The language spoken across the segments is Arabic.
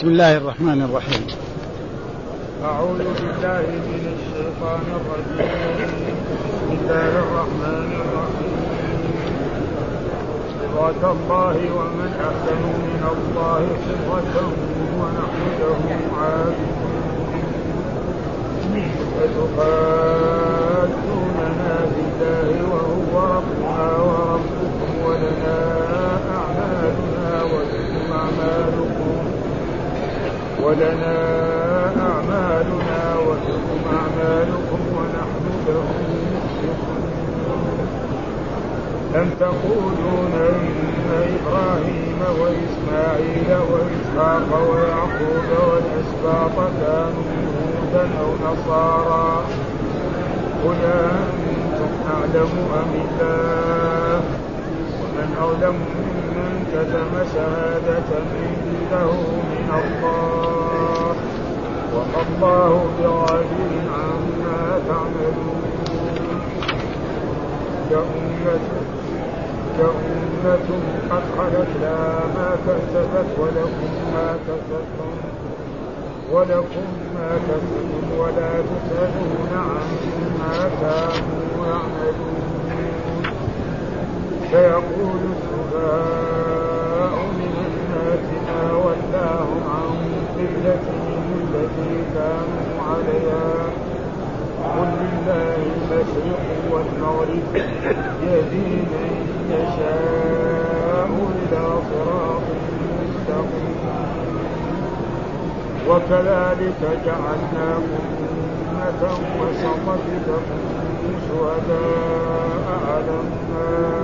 بسم الله الرحمن الرحيم. أعوذ بالله من الشيطان الرجيم. بسم الله الرحمن الرحيم. صراط الله ومن أحسن من الله صفة ونحن له عابدون فتحاجوننا بالله وهو ربنا وربكم ولنا أعمالنا ولكم أعمالكم ولنا أعمالنا ولكم أعمالكم ونحن له أم تقولون إن إبراهيم وإسماعيل وإسحاق ويعقوب والأسباط كانوا هودا أو نصارى قل أنتم أعلم أم الله؟ ومن أظلم ممن كتم شهادة عنده من الله وما الله بغافل عما تعملون كأمة كأمة قد خلت لها ما كسبت ولكم ما كسبتم ولكم ما كسبتم ولا تسألون عما كانوا يعملون سيقول السفهاء من الناس ما ولاهم عن قبلتهم التي كانوا عليها. قل لله المشرق والمغرب يهدي من يشاء إلى صراط مستقيم. وكذلك جعلناكم أمة وسطا لتكونوا شهداء على الناس.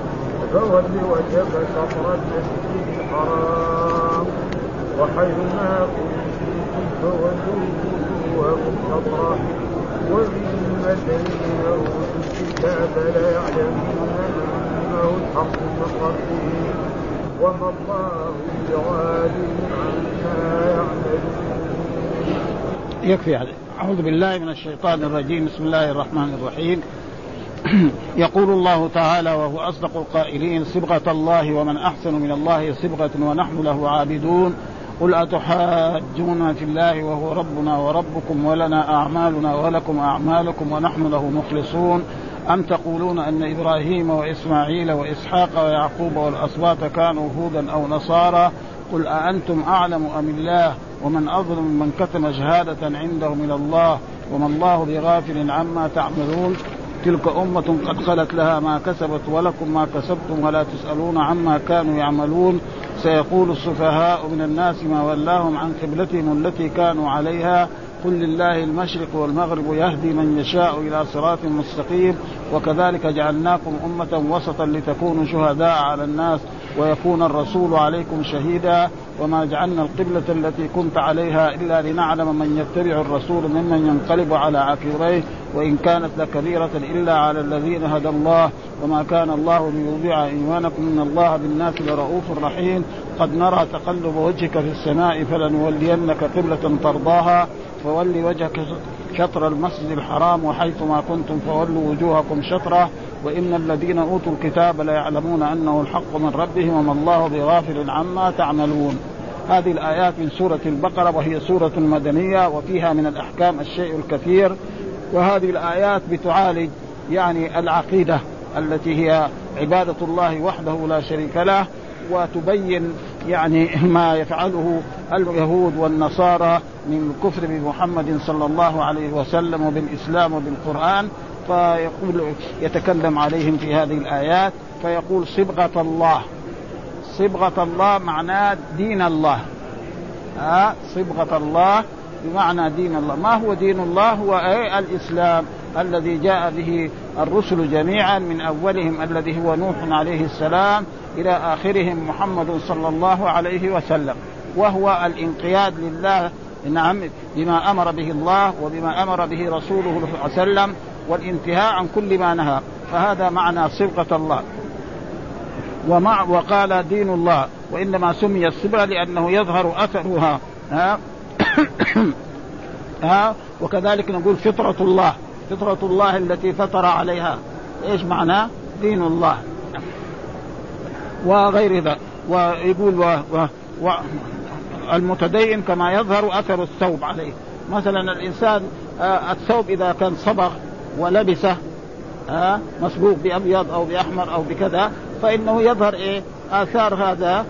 فول وجهك شطر المسجد الحرام وحيث ما كنتم فولوا وجوهكم شطره وإن الذين أوتوا الكتاب ليعلمون أنه الحق من ربهم وما الله بغافل عما يعملون. يكفي عليه. أعوذ بالله من الشيطان الرجيم. بسم الله الرحمن الرحيم. يقول الله تعالى وهو أصدق القائلين صبغة الله ومن أحسن من الله صبغة ونحن له عابدون. قل أتحاجون في الله وهو ربنا وربكم ولنا أعمالنا ولكم أعمالكم ونحن له مخلصون. أم تقولون أن إبراهيم وإسماعيل وإسحاق ويعقوب والأسباط كانوا هودا أو نصارى؟ قل أأنتم أعلم أم الله؟ ومن أظلم من كتم شهادة عنده من الله؟ وما الله بغافل عما تعملون. تلك أمة قد خلت لها ما كسبت ولكم ما كسبتم ولا تسألون عما كانوا يعملون. سيقول السفهاء من الناس ما ولاهم عن قبلتهم التي كانوا عليها. قل لله المشرق والمغرب يهدي من يشاء إلى صراط مستقيم. وكذلك جعلناكم أمة وسطا لتكونوا شهداء على الناس. ويكون الرسول عليكم شهيدا وما جعلنا القبلة التي كنت عليها إلا لنعلم من يتبع الرسول ممن ينقلب على عقبيه وإن كانت لكبيرة إلا على الذين هدى الله. وما كان الله ليضيع إيمانكم. إن الله بالناس لرؤوف رحيم. قد نرى تقلب وجهك في السماء فلنولينك قبلة ترضاها. فول وجهك شطر المسجد الحرام وحيث ما كنتم فولوا وجوهكم شطرة وإن الذين أوتوا الكتاب ليعلمون أنه الحق من ربهم وما الله بغافل عما تعملون. هذه الآيات من سورة البقرة وهي سورة مدنية وفيها من الأحكام الشيء الكثير. وهذه الآيات بتعالج يعني العقيدة التي هي عبادة الله وحده لا شريك له وتبين يعني ما يفعله اليهود والنصارى من الكفر بمحمد صلى الله عليه وسلم وبالاسلام وبالقرآن فيقول يتكلم عليهم في هذه الآيات فيقول صبغة الله. صبغة الله معناه دين الله. ها صبغة الله بمعنى دين الله. ما هو دين الله؟ هو أي الإسلام الذي جاء به الرسل جميعا من أولهم الذي هو نوح عليه السلام إلى آخرهم محمد صلى الله عليه وسلم وهو الانقياد لله نعم بما أمر به الله وبما أمر به رسوله صلى الله عليه وسلم والانتهاء عن كل ما نهى فهذا معنى صبغة الله. ومع وقال دين الله وإنما سمي الصبغة لأنه يظهر أثرها ها؟ ها؟ وكذلك نقول فطرة الله فطرة الله التي فطر عليها. إيش معناه؟ دين الله. وغير ذلك ويقول و... و... و... المتدين كما يظهر أثر الثوب عليه. مثلا الإنسان آه الثوب إذا كان صبغ ولبسه آه بأبيض أو بأحمر أو بكذا فإنه يظهر إيه؟ آثار هذا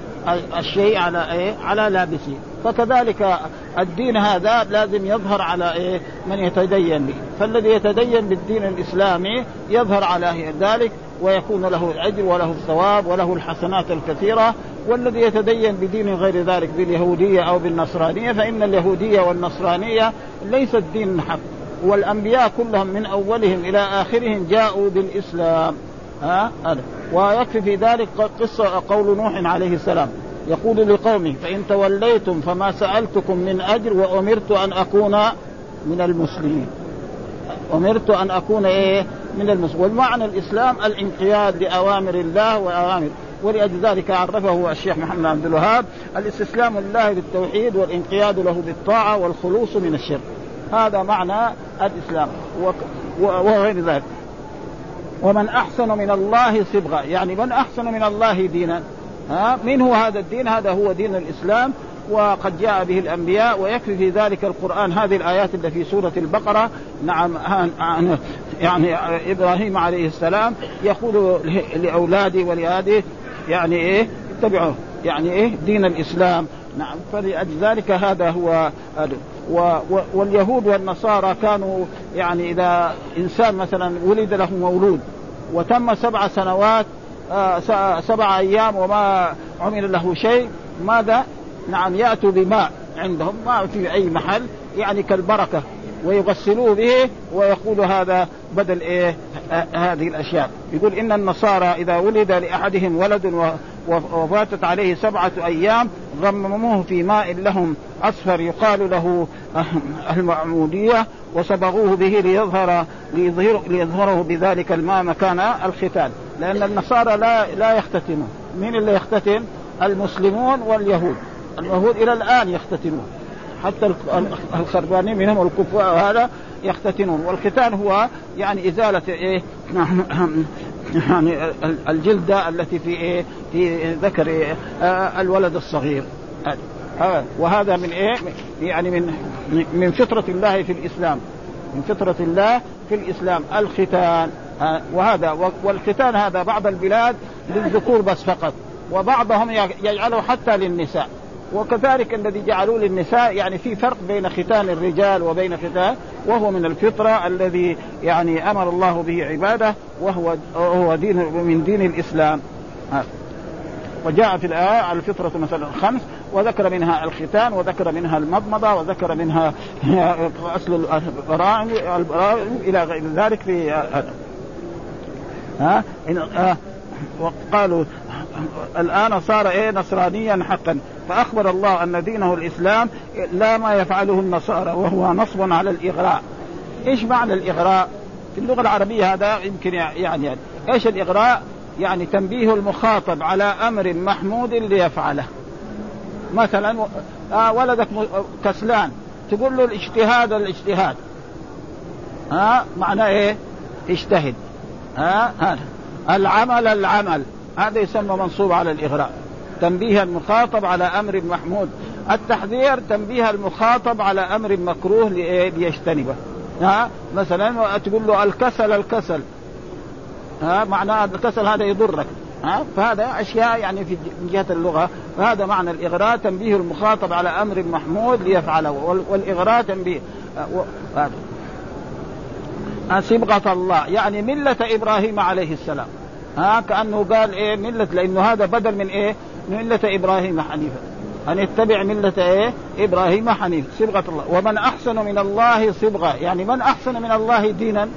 الشيء على إيه؟ على لابسه. فكذلك الدين هذا لازم يظهر على إيه؟ من يتدين به. فالذي يتدين بالدين الإسلامي يظهر على ذلك ويكون له الاجر وله الثواب وله الحسنات الكثيرة. والذي يتدين بدين غير ذلك باليهودية أو بالنصرانية فإن اليهودية والنصرانية ليست دين حق. والأنبياء كلهم من أولهم إلى آخرهم جاءوا بالإسلام. ها؟ هذا. ويكفي في ذلك قصة قول نوح عليه السلام. يقول لقومه فإن توليتم فما سألتكم من أجر وأمرت أن أكون من المسلمين. أمرت أن أكون إيه؟ من المسلمين. والمعنى الإسلام الانقياد لأوامر الله وأوامر. ولأجل ذلك عرفه الشيخ محمد عبد الوهاب الاستسلام لله بالتوحيد والانقياد له بالطاعة والخلوص من الشرك. هذا معنى الإسلام. وغير ذلك. ومن أحسن من الله صبغة. يعني من أحسن من الله دينا. ها من هو هذا الدين؟ هذا هو دين الإسلام وقد جاء به الأنبياء ويكفي في ذلك القرآن هذه الآيات اللي في سورة البقرة. نعم يعني إبراهيم عليه السلام يقول لأولاده ولاهله يعني إيه؟ اتبعوا يعني إيه؟ دين الإسلام. نعم فلذلك هذا هو واليهود والنصارى كانوا يعني إذا إنسان مثلا ولد له مولود وتم سبع سنوات سبع أيام وما عمل له شيء ماذا؟ نعم يأتوا بماء عندهم ما في أي محل يعني كالبركة ويغسلوه به ويقول هذا بدل إيه آه هذه الأشياء يقول إن النصارى إذا ولد لأحدهم ولد وفاتت عليه سبعة أيام غمموه في ماء لهم. أصفر يقال له المعمودية وصبغوه به ليظهر ليظهر ليظهره بذلك الماء مكان الختان. لأن النصارى لا لا يختتنون. مين اللي يختتن؟ المسلمون واليهود. اليهود إلى الآن يختتنون. حتى الخربانين منهم الكفار هذا يختتنون. والختان هو يعني إزالة إيه؟ يعني الجلدة التي في إيه؟ في ذكر إيه؟ الولد الصغير. وهذا من إيه؟ يعني من من فطرة الله في الإسلام. من فطرة الله في الإسلام. الختان. وهذا والختان هذا بعض البلاد للذكور بس فقط. وبعضهم يجعله حتى للنساء. وكذلك الذي جعلوه للنساء يعني في فرق بين ختان الرجال وبين ختان وهو من الفطرة الذي يعني أمر الله به عباده وهو هو دين من دين الإسلام. وجاء في الآية الفطرة مثلا خمس وذكر منها الختان وذكر منها المضمضة وذكر منها أصل البراعم إلى غير ذلك في ها. وقالوا الآن صار إيه نصرانيا حقا. فأخبر الله أن دينه الإسلام لا ما يفعله النصارى وهو نصب على الإغراء. إيش معنى الإغراء؟ في اللغة العربية هذا يمكن يعني, يعني إيش الإغراء؟ يعني تنبيه المخاطب على أمر محمود ليفعله. مثلا آه ولدك كسلان تقول له الاجتهاد الاجتهاد. ها؟ معناه إيه؟ اجتهد. ها؟ هذا. العمل العمل. هذا يسمى منصوب على الإغراء. تنبيه المخاطب على أمر محمود. التحذير تنبيه المخاطب على أمر مكروه ليجتنبه. ها؟ مثلا تقول له الكسل الكسل. ها؟ معناه الكسل هذا يضرك. ها؟ فهذا أشياء يعني في جهة اللغة. فهذا معنى الإغراء تنبيه المخاطب على أمر محمود ليفعله. والإغراء تنبيه صبغة الله. يعني ملة إبراهيم عليه السلام. ها؟ كأنه قال إيه؟ ملة لأنه هذا بدل من إيه؟ ملة إبراهيم حنيفا أن يتبع ملة إيه؟ إبراهيم حنيف صبغة الله. ومن أحسن من الله صبغة. يعني من أحسن من الله دينا؟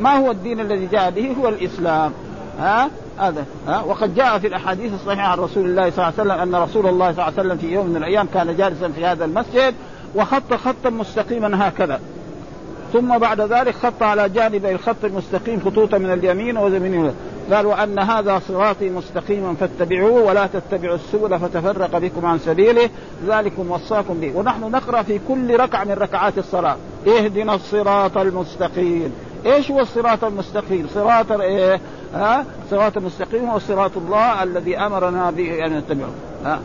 ما هو الدين الذي جاء به؟ هو الإسلام. ها؟ هذا. ها؟ وقد جاء في الأحاديث الصحيحة عن رسول الله صلى الله عليه وسلم أن رسول الله صلى الله عليه وسلم في يوم من الأيام كان جالسا في هذا المسجد وخط خطا مستقيما هكذا. ثم بعد ذلك خط على جانب الخط المستقيم خطوطا من اليمين ومن قال وان هذا صراطي مستقيما فاتبعوه ولا تتبعوا السبل فتفرق بكم عن سبيله ذلكم وصاكم به ونحن نقرأ في كل ركعة من ركعات الصلاة اهدنا الصراط المستقيم إيش هو الصراط المستقيم؟ صراط إيه؟ ها؟ صراط المستقيم هو صراط الله الذي أمرنا به أن نتبعه ها؟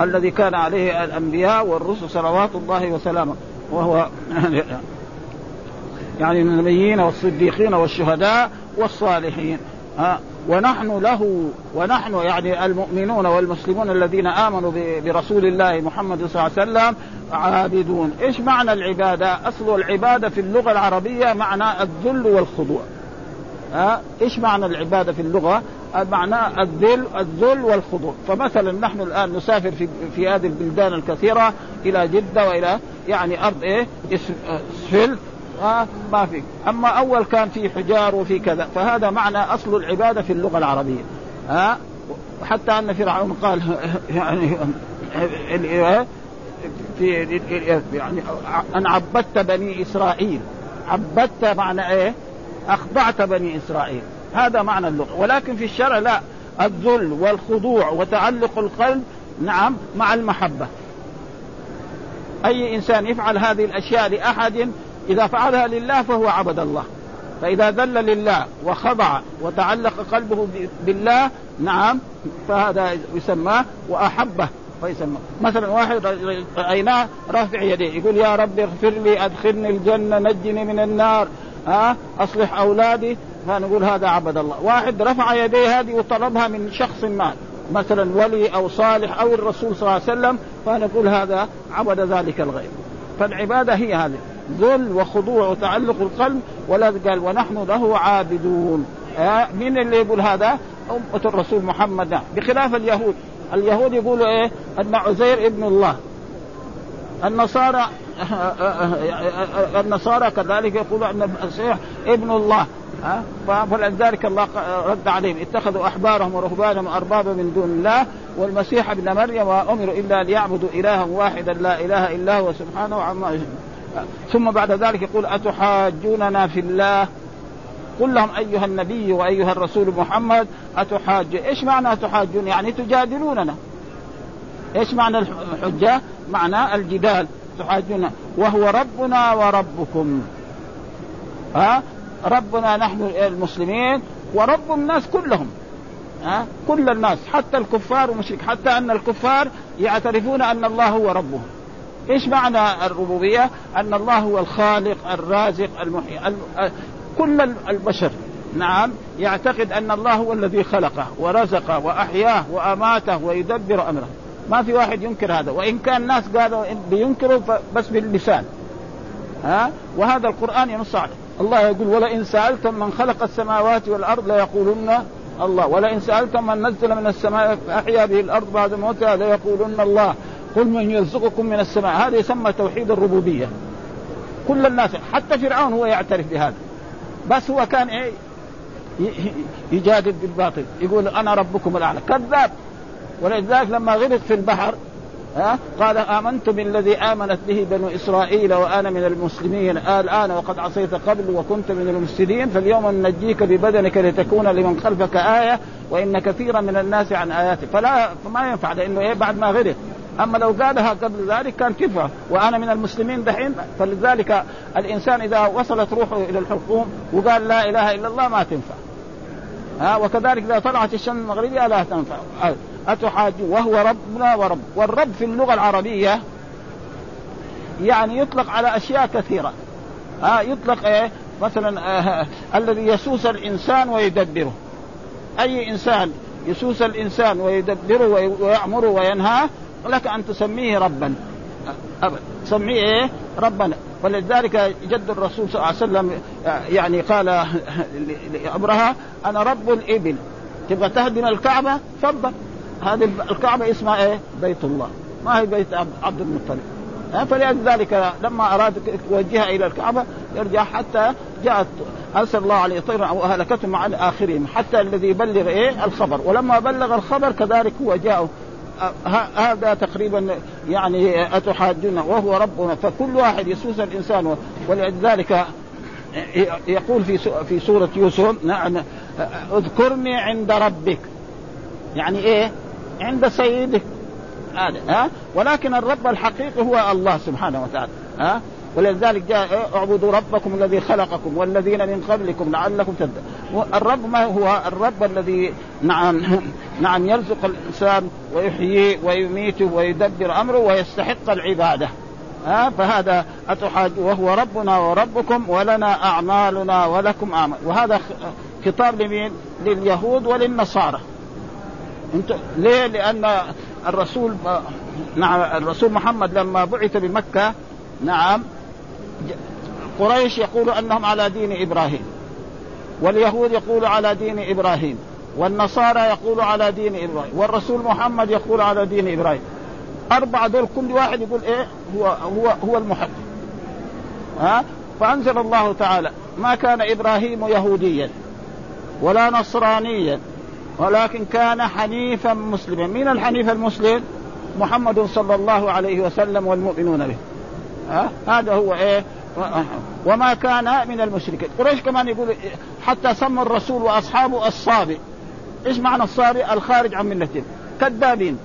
الذي كان عليه الأنبياء والرسل صلوات الله وسلامه وهو يعني من النبيين والصديقين والشهداء والصالحين ها ونحن له ونحن يعني المؤمنون والمسلمون الذين آمنوا برسول الله محمد صلى الله عليه وسلم عابدون، إيش معنى العبادة؟ أصل العبادة في اللغة العربية معنى الذل والخضوع. ها إيش معنى العبادة في اللغة؟ معناه الذل الذل والخضوع، فمثلا نحن الآن نسافر في في هذه البلدان الكثيرة إلى جدة وإلى يعني أرض إيه؟ اسفلت آه ما في. أما أول كان في حجار وفي كذا. فهذا معنى أصل العبادة في اللغة العربية. ها آه حتى أن فرعون قال يعني في يعني ان عبدت بني إسرائيل. عبدت معنى إيه؟ أخضعت بني إسرائيل. هذا معنى اللغة. ولكن في الشرع لا. الذل والخضوع وتعلق القلب نعم مع المحبة. أي إنسان يفعل هذه الأشياء لأحد إذا فعلها لله فهو عبد الله. فإذا ذل لله وخضع وتعلق قلبه بالله نعم فهذا يسمى وأحبه فيسمى. مثلا واحد رأيناه رافع يديه يقول يا رب اغفر لي أدخلني الجنة نجني من النار. ها؟ أصلح أولادي. فنقول هذا عبد الله. واحد رفع يديه هذه وطلبها من شخص ما مثلا ولي أو صالح أو الرسول صلى الله عليه وسلم فنقول هذا عبد ذلك الغير فالعبادة هي هذه. ذل وخضوع وتعلق القلب ولا قال ونحن له عابدون. آه مين اللي يقول هذا؟ أمة الرسول محمد. بخلاف اليهود. اليهود يقولوا إيه؟ أن عزير ابن الله. النصارى النصارى كذلك يقولوا أن المسيح ابن الله. ها فلذلك الله رد عليهم. اتخذوا أحبارهم ورهبانهم اربابا من دون الله والمسيح ابن مريم وأمروا إلا ليعبدوا إلها واحدا لا إله إلا هو سبحانه عما ثم بعد ذلك يقول أتحاجوننا في الله؟ قل لهم أيها النبي وأيها الرسول محمد أتحاج إيش معنى تحاجون يعني تجادلوننا. إيش معنى الحجة؟ معنى الجدال. تحاجون. وهو ربنا وربكم. ها؟ ربنا نحن المسلمين ورب الناس كلهم. ها؟ كل الناس حتى الكفار ومشرك حتى أن الكفار يعترفون أن الله هو ربهم. إيش معنى الربوبية؟ أن الله هو الخالق الرازق المحيي كل البشر. نعم يعتقد أن الله هو الذي خلقه ورزقه وأحياه وأماته ويدبر أمره. ما في واحد ينكر هذا. وإن كان الناس قالوا بينكروا بس باللسان. ها؟ وهذا القرآن ينص عليه. الله يقول ولئن سألتم من خلق السماوات والأرض ليقولن الله. ولئن سألتم من نزل من السماء فأحيا به الأرض بعد موتها ليقولن الله. قل من يرزقكم من السماء. هذا يسمى توحيد الربوبية. كل الناس حتى فرعون هو يعترف بهذا. بس هو كان إيه؟ يجادل بالباطل. يقول أنا ربكم الأعلى. كذاب. ولذلك لما غرق في البحر ها قال امنت بالذي آمنت به بنو إسرائيل وأنا من المسلمين. الآن وقد عصيت قبل وكنت من المفسدين. فاليوم ننجيك ببدنك لتكون لمن خلفك آية وإن كثيرا من الناس عن آياته. فلا فما ينفع لأنه إيه؟ بعد ما غرق. أما لو قالها قبل ذلك كان كفر وأنا من المسلمين دحين فلذلك الإنسان إذا وصلت روحه إلى الحكم وقال لا إله إلا الله ما تنفع. ها وكذلك إذا طلعت الشمس المغربية لا تنفع. أتحاج وهو ربنا ورب. والرب في اللغة العربية يعني يطلق على أشياء كثيرة. ها يطلق إيه؟ مثلا آه الذي يسوس الإنسان ويدبره. أي إنسان يسوس الإنسان ويدبره ويأمره وينهاه لك أن تسميه ربا. ابدا. سميه إيه؟ ربنا ولذلك جد الرسول صلى الله عليه وسلم يعني قال لابرهه أنا رب الإبل. تبغى تهدم الكعبة؟ تفضل. هذه الكعبة اسمها إيه؟ بيت الله. ما هي بيت عبد المطلب. فلذلك لما أراد يوجهها إلى الكعبة يرجع حتى جاءت أرسل الله عليه طيرا أو اهلكتهم عن اخرهم حتى الذي يبلغ إيه؟ الخبر. ولما بلغ الخبر كذلك هو جاء هذا تقريبا يعني أتحاجون وهو ربنا فكل واحد يسوس الإنسان. ولذلك يقول في في سورة يوسف نعم اذكرني عند ربك. يعني إيه؟ عند سيدك. هذا ها؟ ولكن الرب الحقيقي هو الله سبحانه وتعالى ها؟ ولذلك جاء اعبدوا ربكم الذي خلقكم والذين من قبلكم لعلكم تهتدون الرب ما هو؟ الرب الذي نعم نعم يرزق الإنسان ويحييه ويميته ويدبر أمره ويستحق العبادة. ها فهذا أتحاج وهو ربنا وربكم ولنا أعمالنا ولكم أعمال. وهذا خطاب لمين؟ لليهود وللنصارى. انت ليه؟ لأن الرسول نعم الرسول محمد لما بعث بمكة نعم قريش يقول أنهم على دين إبراهيم واليهود يقول على دين إبراهيم والنصارى يقول على دين إبراهيم والرسول محمد يقول على دين إبراهيم. أربعة دول كل واحد يقول إيه؟ هو هو هو المحب ها؟ فأنزل الله تعالى ما كان إبراهيم يهوديا ولا نصرانيا ولكن كان حنيفا مسلما. من الحنيف المسلم؟ محمد صلى الله عليه وسلم والمؤمنون به. ها؟ هذا هو إيه؟ وما كان من المشركين. قريش كمان يقول حتى سمى الرسول وأصحابه الصابئ. إيش معنى الصابئ؟ الخارج عن ملتهم كذابين.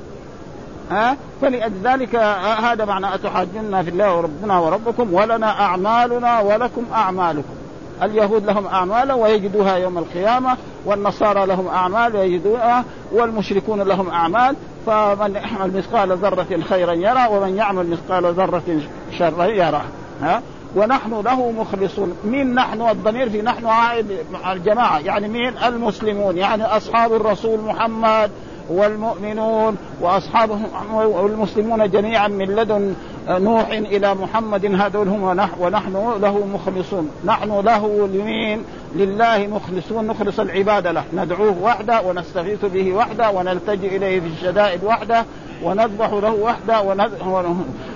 ها؟ فلذلك هذا معنى اتحاجنا في الله وربنا وربكم ولنا أعمالنا ولكم أعمالكم. اليهود لهم اعمالا ويجدوها يوم القيامة والنصارى لهم أعمال ويجدوها والمشركون لهم أعمال. فمن يعمل مثقال ذرة خيرا يرى ومن يعمل مثقال ذرة شرا يرى. ها؟ ونحن له مخلصون. مين نحن الضمير في نحن؟ عائد الجماعة. يعني مين؟ المسلمون. يعني أصحاب الرسول محمد. والمؤمنون وأصحابهم والمسلمون جميعا من لدن نوح إلى محمد هذول هم ونحن له مخلصون. نحن له لمين؟ لله مخلصون. نخلص العباده له. ندعوه وحده ونستغيث به وحده ونلتجئ إليه في الشدائد وحده ونذبح له وحده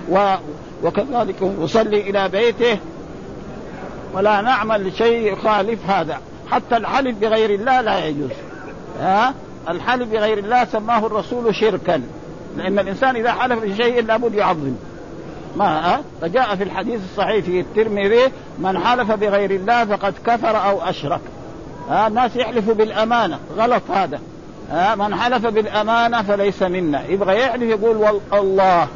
و... وكذلك نصلي إلى بيته. ولا نعمل شيء يخالف هذا. حتى الحلف بغير الله لا يجوز. ها؟ الحلف بغير الله سماه الرسول شركا. لأن الإنسان إذا حلف بشيء لابد يعظم. ما أه؟ فجاء في الحديث الصحيح في الترمذي من حلف بغير الله فقد كفر أو أشرك. ها؟ الناس يحلفوا بالأمانة. غلط هذا. ها؟ من حلف بالأمانة فليس منا. يبغى يحلف يقول الله.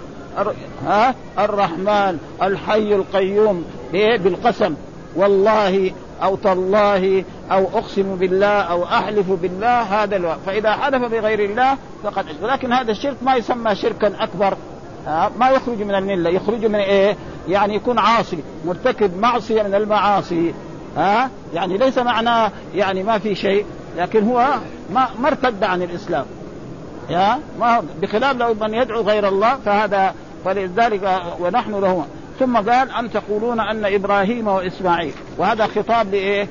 ها؟ الرحمن الحي القيوم. إيه؟ بالقسم. والله أو تالله أو أقسم بالله أو أحلف بالله هذا الوقت. فإذا حلف بغير الله فقد ولكن هذا الشرك ما يسمى شركا أكبر. ما يخرج من الملة. يخرج من إيه؟ يعني يكون عاصي مرتكب معصية من المعاصي. ها يعني ليس معناه يعني ما في شيء لكن هو ما ما ارتد عن الإسلام. يا ما بخلاف لو من يدعو غير الله فهذا فلذلك ونحن له ثم قال أم تقولون أن إبراهيم وإسماعيل؟ وهذا خطاب لإيه؟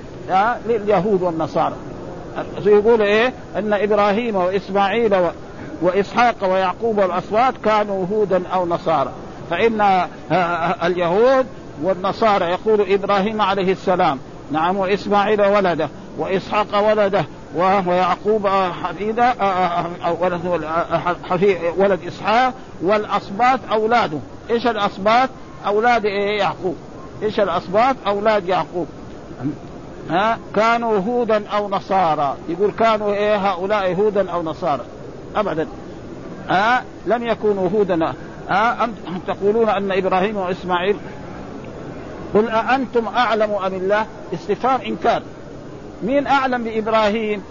لليهود والنصارى. يقول إيه؟ أن إبراهيم وإسماعيل و... وإسحاق ويعقوب والأصوات كانوا هودا أو نصارى. فإن اليهود والنصارى يقول إبراهيم عليه السلام. نعم وإسماعيل ولده وإسحاق ولده ويعقوب حفيدة ولد ولد إسحاق والأصباط أولاده. إيش الأصباط؟ أولاد إيه يعقوب؟ إيش الاسباط أولاد يعقوب. ها؟ كانوا هودا أو نصارى. يقول كانوا إيه هؤلاء هودا أو نصارى. ابدا. ها؟ لم يكونوا هودا ها؟ أم تقولون أن إبراهيم وإسماعيل؟ قل أأنتم أعلم أم الله؟ استفهام إنكار. مين أعلم بإبراهيم؟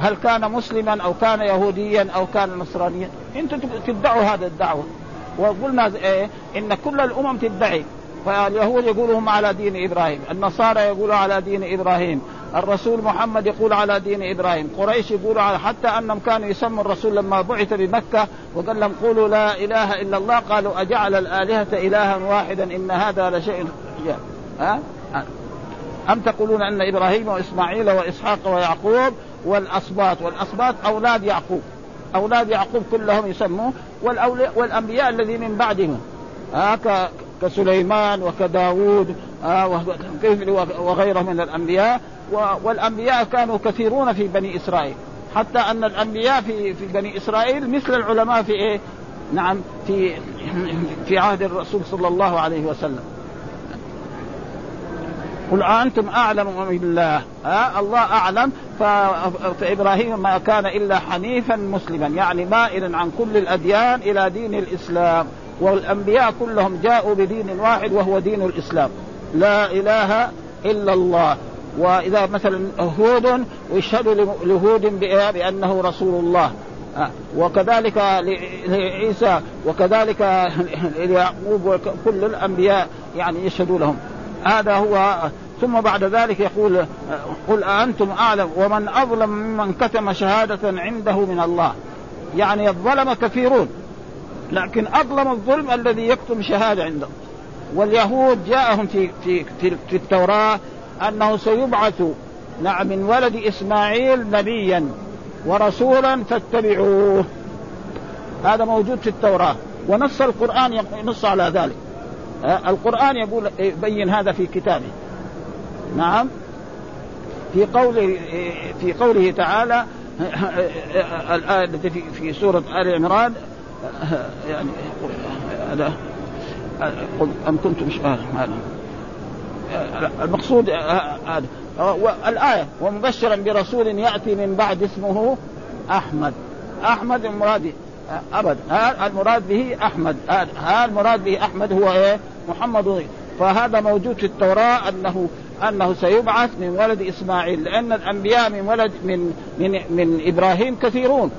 هل كان مسلما أو كان يهوديا أو كان نصرانيا؟ أنتم تدعوا هذا الدعوة. وقلنا إيه إن كل الأمم تدعي. فاليهود يقولوا هم على دين إبراهيم، النصارى يقولوا على دين إبراهيم، الرسول محمد يقول على دين إبراهيم. قريش يقولوا على حتى أنهم كانوا يسموا الرسول لما بعث بمكة وقال لهم قولوا لا إله إلا الله. قالوا أجعل الآلهة إلها واحدا إن هذا لشيء ها؟ أم تقولون أن إبراهيم وإسماعيل وإسحاق ويعقوب والأسباط والأسباط أولاد يعقوب. أولاد يعقوب كلهم يسموا والأنبياء الذين من بعدهم آه كسليمان وكداود آه وغيره من الأنبياء. والأنبياء كانوا كثيرون في بني إسرائيل. حتى أن الأنبياء في في بني إسرائيل مثل العلماء في إيه؟ نعم في في عهد الرسول صلى الله عليه وسلم. قل أنتم أعلم من الله ها؟ الله أعلم. فإبراهيم ما كان إلا حنيفا مسلما يعني مائلا عن كل الأديان إلى دين الإسلام. والأنبياء كلهم جاءوا بدين واحد وهو دين الإسلام. لا إله إلا الله. وإذا مثلا هود ويشهدوا لهود بأنه رسول الله. وكذلك لعيسى وكذلك ليعقوب وكل الأنبياء يعني يشهدوا لهم هذا هو ثم بعد ذلك يقول قل أأنتم أعلم ومن أظلم ممن كتم شهادة عنده من الله. يعني الظلم كثيرون لكن أظلم الظلم الذي يكتم شهادة عنده. واليهود جاءهم في في في, في التوراة أنه سيبعث نعم من ولد إسماعيل نبيا ورسولا فاتبعوه. هذا موجود في التوراة. ونص القرآن ينص على ذلك. القرآن يقول يبين هذا في كتابه. نعم. في قوله في قوله تعالى الآية التي في, سورة آل عمران يعني هذا أم كنتم المقصود هذا. الآية ومبشرا برسول يأتي من بعد اسمه أحمد. أحمد المراد أبد. المراد به أحمد. المراد به أحمد هو إيه؟ محمد فهذا موجود في التوراة أنه أنه سيبعث من ولد إسماعيل لأن الأنبياء من ولد من من من إبراهيم كثيرون.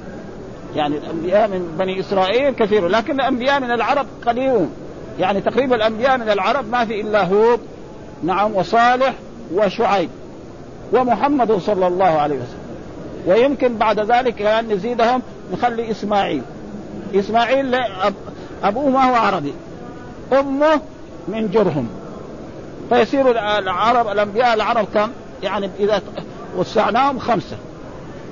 يعني الأنبياء من بني إسرائيل كثيرون لكن الأنبياء من العرب قليلون. يعني تقريبا الأنبياء من العرب ما في إلا هود نعم وصالح وشعيب ومحمد صلى الله عليه وسلم. ويمكن بعد ذلك أن نزيدهم نخلي إسماعيل. إسماعيل أبوه ما هو عربي. أمه من جرهم. فيصير العرب الأنبياء العرب كم؟ يعني إذا وسعناهم خمسة.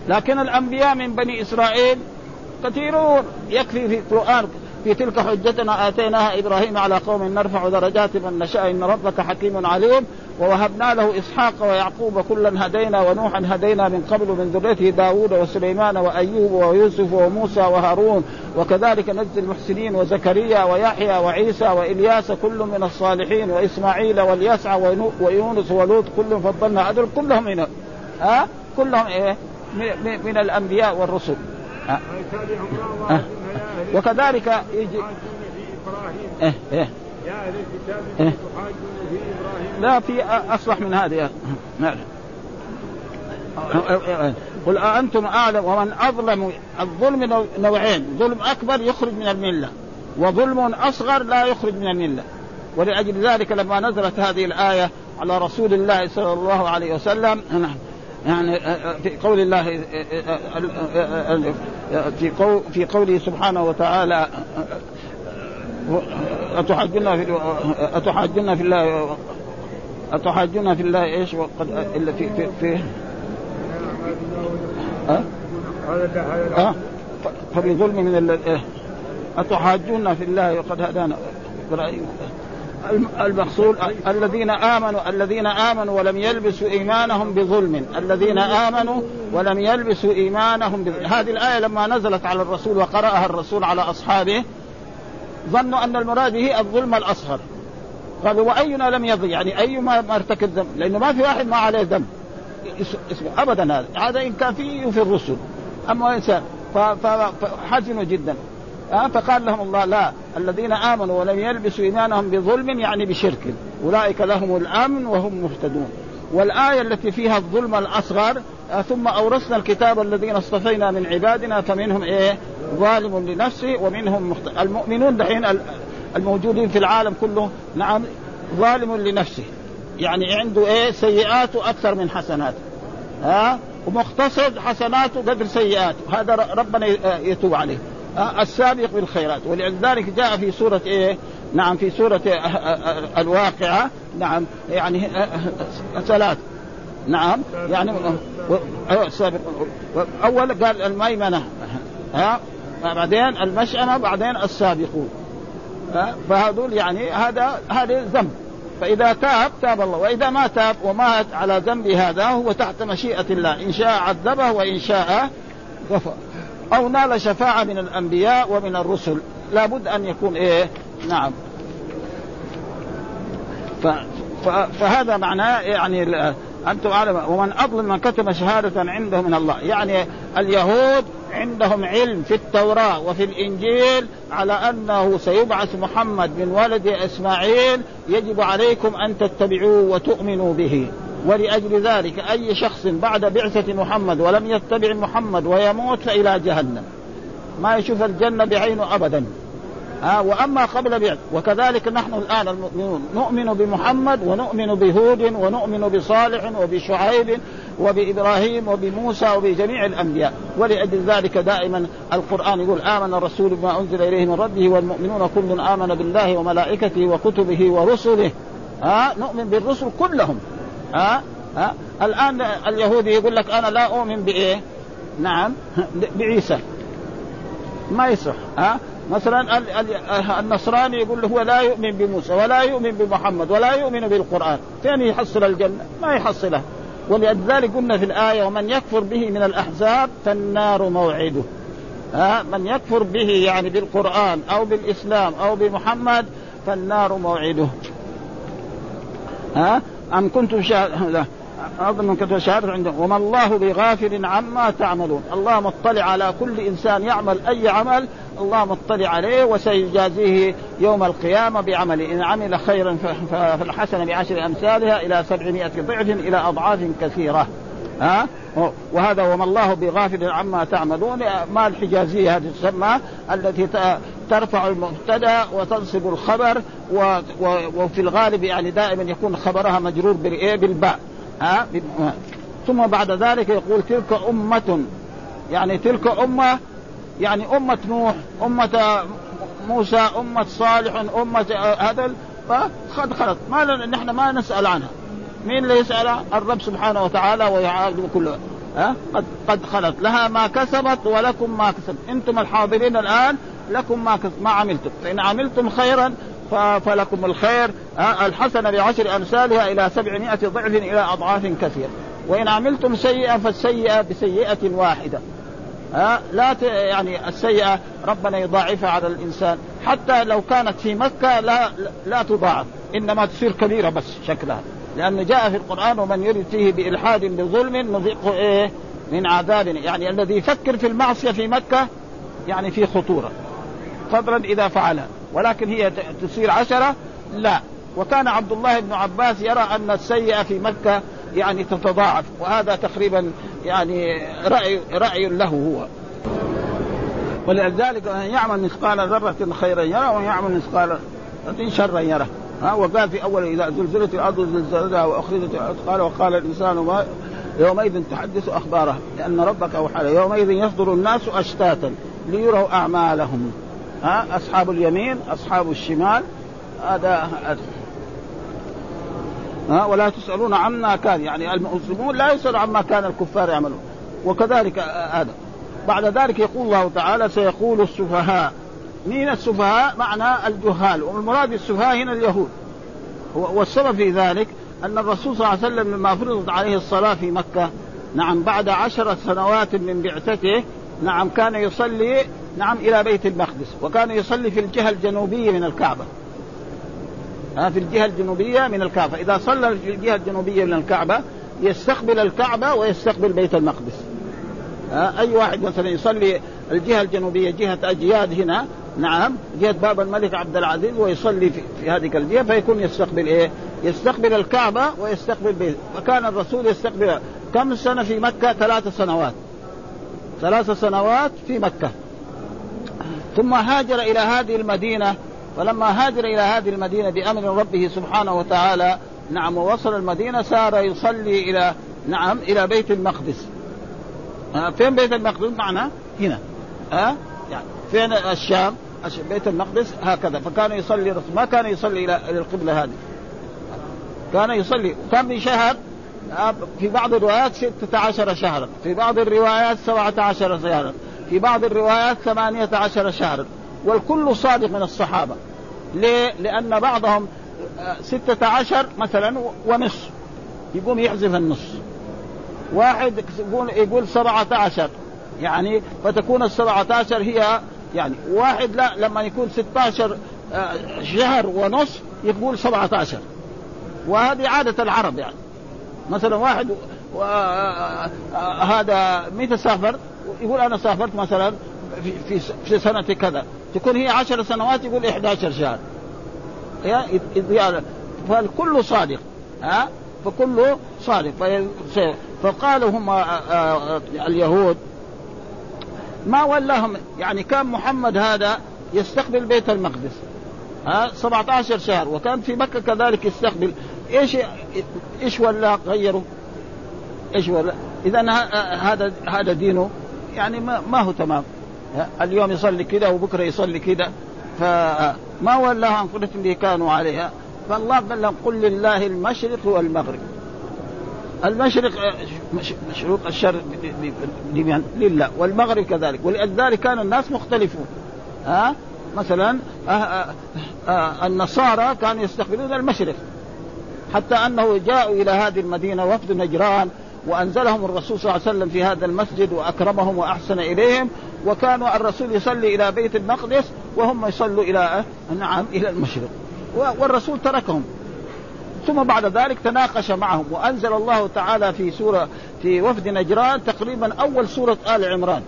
لكن الأنبياء من بني إسرائيل كثيرون. يكفي في القرآن في تلك حجتنا آتيناها إبراهيم على قوم نرفع درجات من نشاء إن ربك حكيم عليم ووهبنا له إسحاق ويعقوب كلا هدينا ونوحا هدينا من قبل من ذريته داوود وسليمان وأيوب ويوسف وموسى وهارون وكذلك نجزي المحسنين وزكريا ويحيى وعيسى وإلياس كل من الصالحين وإسماعيل واليسع ويونس ولوط كل فضلنا هذول كلهم من ها؟ كلهم إيه؟ من الأنبياء والرسل. ها؟ وكذلك يجي إيه إيه يا أهل الكتاب؟ في إبراهيم لا في أصلح من هذه. نعم. قل أأنتم أعلم ومن أظلم الظلم نوعين. ظلم أكبر يخرج من الملة وظلم أصغر لا يخرج من الملة. ولأجل ذلك لما نزلت هذه الآية على رسول الله صلى الله عليه وسلم يعني في قول الله في قول في قوله سبحانه وتعالى أتحاجنا في أتحاجنا في الله أتحاجنا في الله إيش وقد إلا في في, في ها؟ أه؟ فبظلم من؟ أتحاجون في الله وقد هدانا المقصود الذين آمنوا الذين آمنوا ولم يلبسوا إيمانهم بظلم. الذين آمنوا ولم يلبسوا إيمانهم بظلم هذه الآية لما نزلت على الرسول وقرأها الرسول على أصحابه ظنوا أن المراد به الظلم الأصغر. قالوا وأينا لم يظلم يعني اي ما ارتكب ذنب؟ لأنه ما في واحد ما عليه ذنب. ابدا هذا. هذا إن كان فيه في الرسل. أما إنسان فحزنوا جدا. فقال لهم الله لا الذين آمنوا ولم يلبسوا إيمانهم بظلم يعني بشرك. أولئك لهم الأمن وهم مهتدون. والآية التي فيها الظلم الأصغر ثم أورثنا الكتاب الذين اصطفينا من عبادنا فمنهم إيه؟ ظالم لنفسه ومنهم مخت... المؤمنون دحين الموجودين في العالم كله نعم ظالم لنفسه. يعني عنده إيه؟ سيئات أكثر من حسنات ها؟ ومقتصد حسناته قدر سيئاته. هذا ربنا يتوب عليه. السابق بالخيرات. ولذلك جاء في سورة إيه؟ نعم في سورة الواقعة. نعم يعني ثلاث. نعم يعني السابق أول قال الميمنة. ها؟ بعدين المشأمة بعدين السابقون. فهذول يعني هذا هذا ذنب. فإذا تاب تاب الله. وإذا ما تاب ومات على ذنب هذا هو تحت مشيئة الله. إن شاء عذبه وإن شاء غفر. أو نال شفاعة من الأنبياء ومن الرسل. لابد أن يكون إيه؟ نعم. ف فهذا معناه يعني أنتم أعلم. ومن أظلم من كتب شهادة عنده من الله. يعني اليهود عندهم علم في التوراة وفي الإنجيل على أنه سيبعث محمد من ولد إسماعيل يجب عليكم أن تتبعوه وتؤمنوا به. ولأجل ذلك أي شخص بعد بعثة محمد ولم يتبع محمد ويموت فالى جهنم. ما يشوف الجنة بعينه ابدا. ها وأما قبل بعث وكذلك نحن الآن المؤمنون نؤمن بمحمد ونؤمن بهود ونؤمن بصالح وبشعيب وبإبراهيم وبموسى وبجميع الأنبياء. ولأجل ذلك دائما القرآن يقول آمن الرسول بما أنزل إليه من ربه والمؤمنون كل آمن بالله وملائكته وكتبه ورسله. ها نؤمن بالرسل كلهم. ها؟ ها؟ الآن اليهودي يقول لك أنا لا أؤمن بإيه؟ نعم بعيسى. ما يصح ها؟ مثلا النصراني يقول له هو لا يؤمن بموسى ولا يؤمن بمحمد ولا يؤمن بالقرآن. فين يحصل الجنة؟ ما يحصلها. ولذلك قلنا في الآية ومن يكفر به من الأحزاب فالنار موعده. ها؟ من يكفر به يعني بالقرآن أو بالإسلام أو بمحمد فالنار موعده. ها؟ أم كنتم شاهد أظن كتب شهادة عنده وما الله بغافل عما تعملون. الله مطلع على كل إنسان يعمل أي عمل. الله مطلع عليه وسيجازيه يوم القيامة بعمله. إن عمل خيرا فالحسنة بعشر أمثالها إلى سبعمائة ضعف إلى أضعاف كثيرة. ها؟ وهذا وما الله بغافل عما تعملون. ما الحجازية هذه تسمى؟ التي ترفع المبتدا وتنصب الخبر وفي الغالب يعني دائما يكون خبرها مجرور بالايه بالباء. ها؟ ثم بعد ذلك يقول تلك أمة يعني تلك أمة يعني أمة نوح أمة موسى أمة صالح أمة هذا قد خلت. ما نحن ما نسأل عنها. مين اللي يسأل الرب سبحانه وتعالى ويعاقب كله ها؟ قد قد خلت. لها ما كسبت ولكم ما كسبت. أنتم الحاضرين الآن لكم ما ما عملتم. فإن عملتم خيرا فلكم الخير. الحسنة بعشر أمثالها إلى سبعمائة ضعف إلى أضعاف كثيرة وإن عملتم سيئة فالسيئة بسيئة واحدة. ها لا ت... يعني السيئة ربنا يضاعفها على الإنسان. حتى لو كانت في مكة لا لا تضاعف. إنما تصير كبيرة بس شكلها. لأنه جاء في القرآن ومن يرد فيه بإلحاد بظلم نذيقه إيه؟ من عذاب. يعني الذي يفكر في المعصية في مكة يعني في خطورة. فضلا إذا فعلها. ولكن هي تصير عشرة؟ لا. وكان عبد الله بن عباس يرى أن السيئة في مكة يعني تتضاعف وهذا تقريبا يعني رأي رأي له هو. ولذلك يعمل مثقال ذرة خيرا يرى ويعمل مثقال ذرة شرا يرى. ها وقال في أول إذا زلزلت الأرض زلزالها وأخرجت قال وقال الإنسان ما يومئذ تحدث أخباره لأن ربك أوحى يومئذ يصدر الناس أشتاتا ليروا أعمالهم. ها؟ أصحاب اليمين أصحاب الشمال. هذا ها؟ ولا تسألون عما كان يعني المسلمون لا يسالوا عما كان الكفار يعملون. وكذلك هذا. بعد ذلك يقول الله تعالى سيقول السفهاء. مين السفهاء؟ معنى الجهال. والمراد السفهاء هنا اليهود. والسبب في ذلك أن الرسول صلى الله عليه وسلم لما فرضت عليه الصلاة في مكة نعم بعد عشرة سنوات من بعثته نعم كان يصلي نعم إلى بيت المقدس. وكان يصلي في الجهة الجنوبية من الكعبة. في الجهة الجنوبية من الكعبة. إذا صلى في الجهة الجنوبية من الكعبة يستقبل الكعبة ويستقبل بيت المقدس. أي واحد مثلا يصلي الجهة الجنوبية جهة أجياد هنا نعم جهة باب الملك عبد العزيز ويصلي في, في هذه الجهة فيكون يستقبل إيه؟ يستقبل الكعبة ويستقبل بيت. وكان الرسول يستقبل كم سنة في مكة؟ ثلاث سنوات. ثلاث سنوات في مكة. ثم هاجر إلى هذه المدينة فلما هاجر إلى هذه المدينة بأمر ربه سبحانه وتعالى نعم ووصل المدينة سار يصلي إلى نعم إلى بيت المقدس. آه فين بيت المقدس؟ معنى هنا. ها آه يعني فين الشام؟ بيت المقدس هكذا. فكان يصلي ما كان يصلي إلى القبلة هذه. كان يصلي. وكان بشهر آه، في بعض الروايات ستة عشر شهرا. في بعض الروايات سبعة عشر شهرا. في بعض الروايات ثمانية عشر شهرا والكل صادق من الصحابة. ليه؟ لأن بعضهم آه، ستة عشر مثلا ونصف يقوم يحذف النص. واحد يقول يقول سبعة عشر. يعني فتكون السبعة عشر هي يعني واحد لا لما يكون ستة عشر آه، شهر ونصف يقول سبعة عشر. وهذه عادة العرب يعني. مثلا واحد آه، هذا متى سافر يقول أنا سافرت مثلا في في, سنة كذا تكون هي عشر سنوات يقول 11 شهر. فالكل صادق ها؟ فكله صادق. فقالوا هم آه، آه، اليهود ما ولاهم يعني كان محمد هذا يستقبل بيت المقدس ها؟ 17 شهر وكان في مكة كذلك يستقبل. إيش إيش ولا غيروا؟ إيش ولا؟ اذا هذا هذا دينه. يعني ما, ما هو تمام. اليوم يصلي كذا وبكرة يصلي كذا. فما ولاه عن قدرة اللي كانوا عليها. فالله قال قل لله المشرق والمغرب. المشرق مشروط الشر لله. والمغرب كذلك. ولذلك كان الناس مختلفون. ها؟ مثلا آه آه آه النصارى كانوا يستقبلون المشرق. حتى أنه جاءوا إلى هذه المدينة وفد نجران. وأنزلهم الرسول صلى الله عليه وسلم في هذا المسجد وأكرمهم وأحسن إليهم وكانوا الرسول يصلي إلى بيت المقدس وهم يصلوا إلى نعم إلى المشرق. والرسول تركهم. ثم بعد ذلك تناقش معهم وأنزل الله تعالى في سورة في وفد نجران تقريبا أول سورة آل عمران.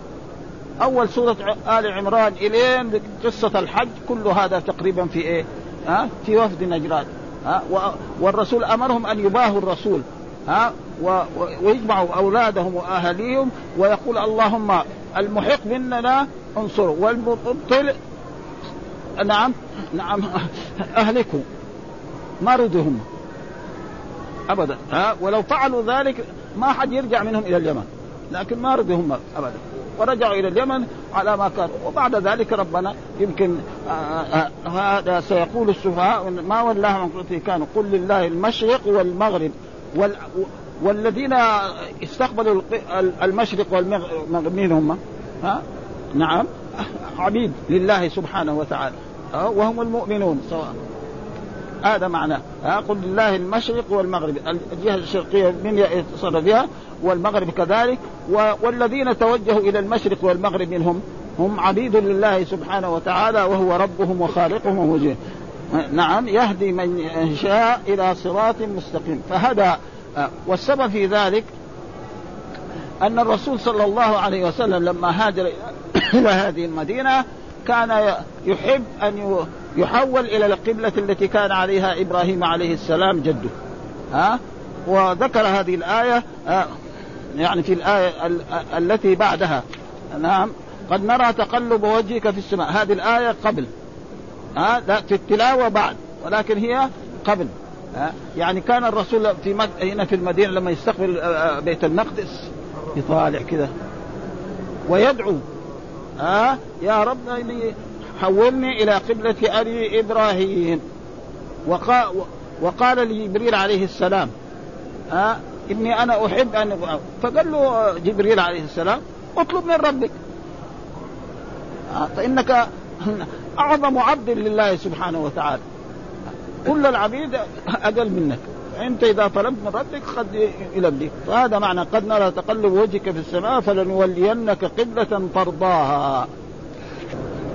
أول سورة آل عمران إلين قصة الحج كل هذا تقريبا في إيه؟ ها في وفد نجران. ها والرسول أمرهم أن يباهوا الرسول. ها ويجمعوا أولادهم وأهاليهم ويقول اللهم المحق مننا انصره والمبطل نعم نعم أهلكوا ما ردهم أبدا. ها ولو فعلوا ذلك ما حد يرجع منهم إلى اليمن لكن ما رضيهم أبدا. ورجعوا إلى اليمن على ما كانوا. وبعد ذلك ربنا يمكن آه، آه، هذا سيقول السفهاء ما ولاهم قدرته كانوا. قل لله المشرق والمغرب وال والذين استقبلوا المشرق والمغرب مين هم؟ ها؟ نعم. عبيد لله سبحانه وتعالى وهم المؤمنون. سواء. هذا معناه قل لله المشرق والمغرب الجهة الشرقية من يتصرف بها والمغرب كذلك والذين توجهوا إلى المشرق والمغرب منهم هم عبيد لله سبحانه وتعالى وهو ربهم وخالقهم ومجيب نعم يهدي من يشاء إلى صراط مستقيم. فهدى والسبب في ذلك أن الرسول صلى الله عليه وسلم لما هاجر إلى هذه المدينة كان يحب أن يحول إلى القبلة التي كان عليها إبراهيم عليه السلام جده. ها وذكر هذه الآية يعني في الآية التي بعدها. نعم. قد نرى تقلب وجهك في السماء. هذه الآية قبل. ها في التلاوة بعد ولكن هي قبل. يعني كان الرسول في مك... هنا في المدينة لما يستقبل بيت المقدس يطالع كذا ويدعو ها؟ يا رب إني حولني إلى قبلة أبي إبراهيم. وقال وقال لجبريل عليه السلام ها؟ إني أنا أحب أن فقال له جبريل عليه السلام اطلب من ربك. فإنك أعظم عبد لله سبحانه وتعالى. كل العبيد أقل منك. أنت إذا طلبت من ربك قد يلبيك فهذا معنى قد نرى تقلب وجهك في السماء فلنولينك قبلة ترضاها.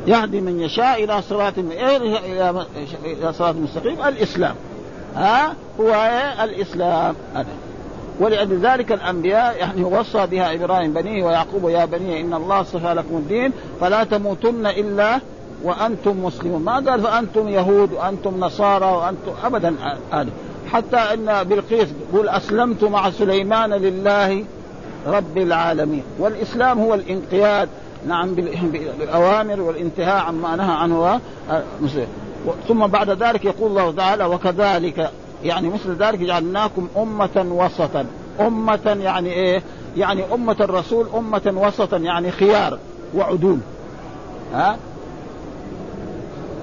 يهدي من يشاء إلى صراط إلى صراط مستقيم. الإسلام. ها؟ هو الإسلام. هذا ولأجل ذلك الأنبياء يعني وصى بها إبراهيم بنيه ويعقوب يا بني إن الله اصطفى لكم الدين فلا تموتن إلا وأنتم مسلمون. ما قال فأنتم يهود وأنتم نصارى وأنتم أبدا. هذا حتى إن بلقيس يقول أسلمت مع سليمان لله رب العالمين. والإسلام هو الانقياد. نعم بالأوامر والانتهاء عما نهى عنه مسلم. ثم بعد ذلك يقول الله تعالى وكذلك يعني مثل ذلك جعلناكم أمة وسطا. أمة يعني إيه؟ يعني أمة الرسول أمة وسطا يعني خيار وعدول. ها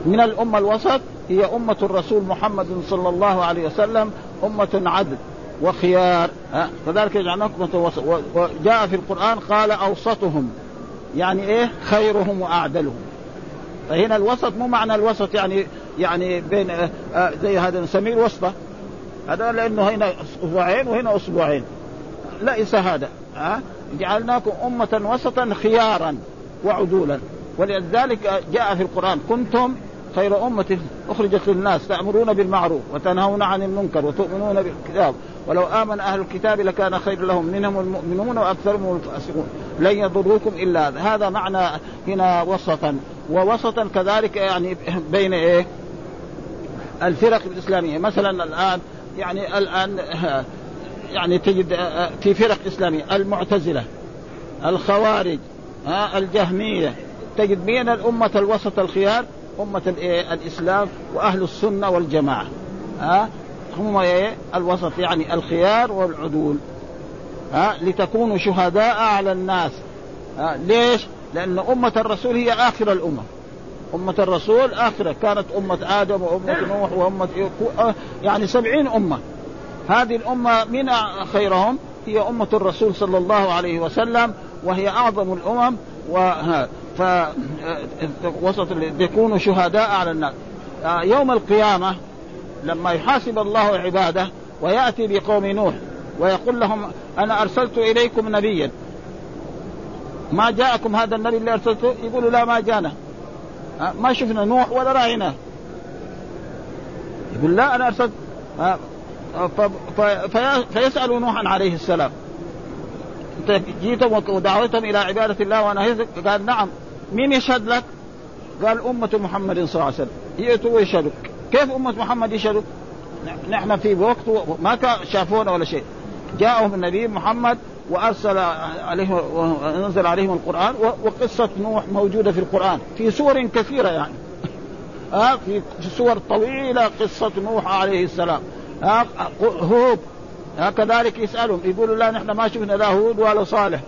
من الأمة الوسط هي أمة الرسول محمد صلى الله عليه وسلم أمة عدل وخيار ها؟ كذلك جعلناكم أمة وسط وجاء في القرآن قال أوسطهم يعني إيه؟ خيرهم وأعدلهم. فهنا الوسط مو معنى الوسط يعني يعني بين آه، آه، زي هذا نسميه الوسطى هذا لأنه هنا أسبوعين وهنا أسبوعين. ليس هذا ها؟ جعلناكم أمة وسطا خيارا وعدولا. ولذلك جاء في القرآن كنتم خير أمة أخرجت للناس تأمرون بالمعروف وتنهون عن المنكر وتؤمنون بالكتاب. ولو آمن أهل الكتاب لكان خير لهم. منهم المؤمنون وأكثرهم الفاسقون. لن يضروكم إلا هذا. هذا معنى هنا وسطا. ووسطا كذلك يعني بين إيه؟ الفرق الإسلامية. مثلا الآن يعني الآن يعني تجد في فرق إسلامية. المعتزلة الخوارج الجهمية. تجد بين الأمة الوسط الخيار أمة الإسلام وأهل السنة والجماعة. ها؟ هم إيه؟ الوسط يعني الخيار والعدول. ها؟ لتكونوا شهداء على الناس. ها؟ ليش؟ لأن أمة الرسول هي آخر الأمة. أمة الرسول آخرة. كانت أمة آدم وأمة نوح وأمة يعني سبعين أمة. هذه الأمة من خيرهم؟ هي أمة الرسول صلى الله عليه وسلم وهي أعظم الأمم. و وسط يكونوا شهداء على الناس. آه، يوم القيامة لما يحاسب الله عباده ويأتي بقوم نوح ويقول لهم أنا أرسلت إليكم نبيا. ما جاءكم هذا النبي اللي أرسلته؟ يقولوا لا ما جانا. آه، ما شفنا نوح ولا رأيناه يقول لا أنا أرسلت. آه، فيسأل نوحا عليه السلام. انت جيتم ودعوتهم إلى عبادة الله ونهيتم؟ قال نعم. مين يشهد لك؟ قال أمة محمد صلى الله عليه وسلم. يأتوا ويشهدوا كيف أمة محمد يشهدوا؟ نحن في وقت ما شافونا ولا شيء. جاءهم النبي محمد وأرسل عليهم وأنزل عليهم القرآن وقصة نوح موجودة في القرآن. في سور كثيرة يعني. ها؟ في سور طويلة قصة نوح عليه السلام. ها؟ هود. كذلك يسألهم. يقولوا لا نحن ما شفنا لا هود ولا صالح.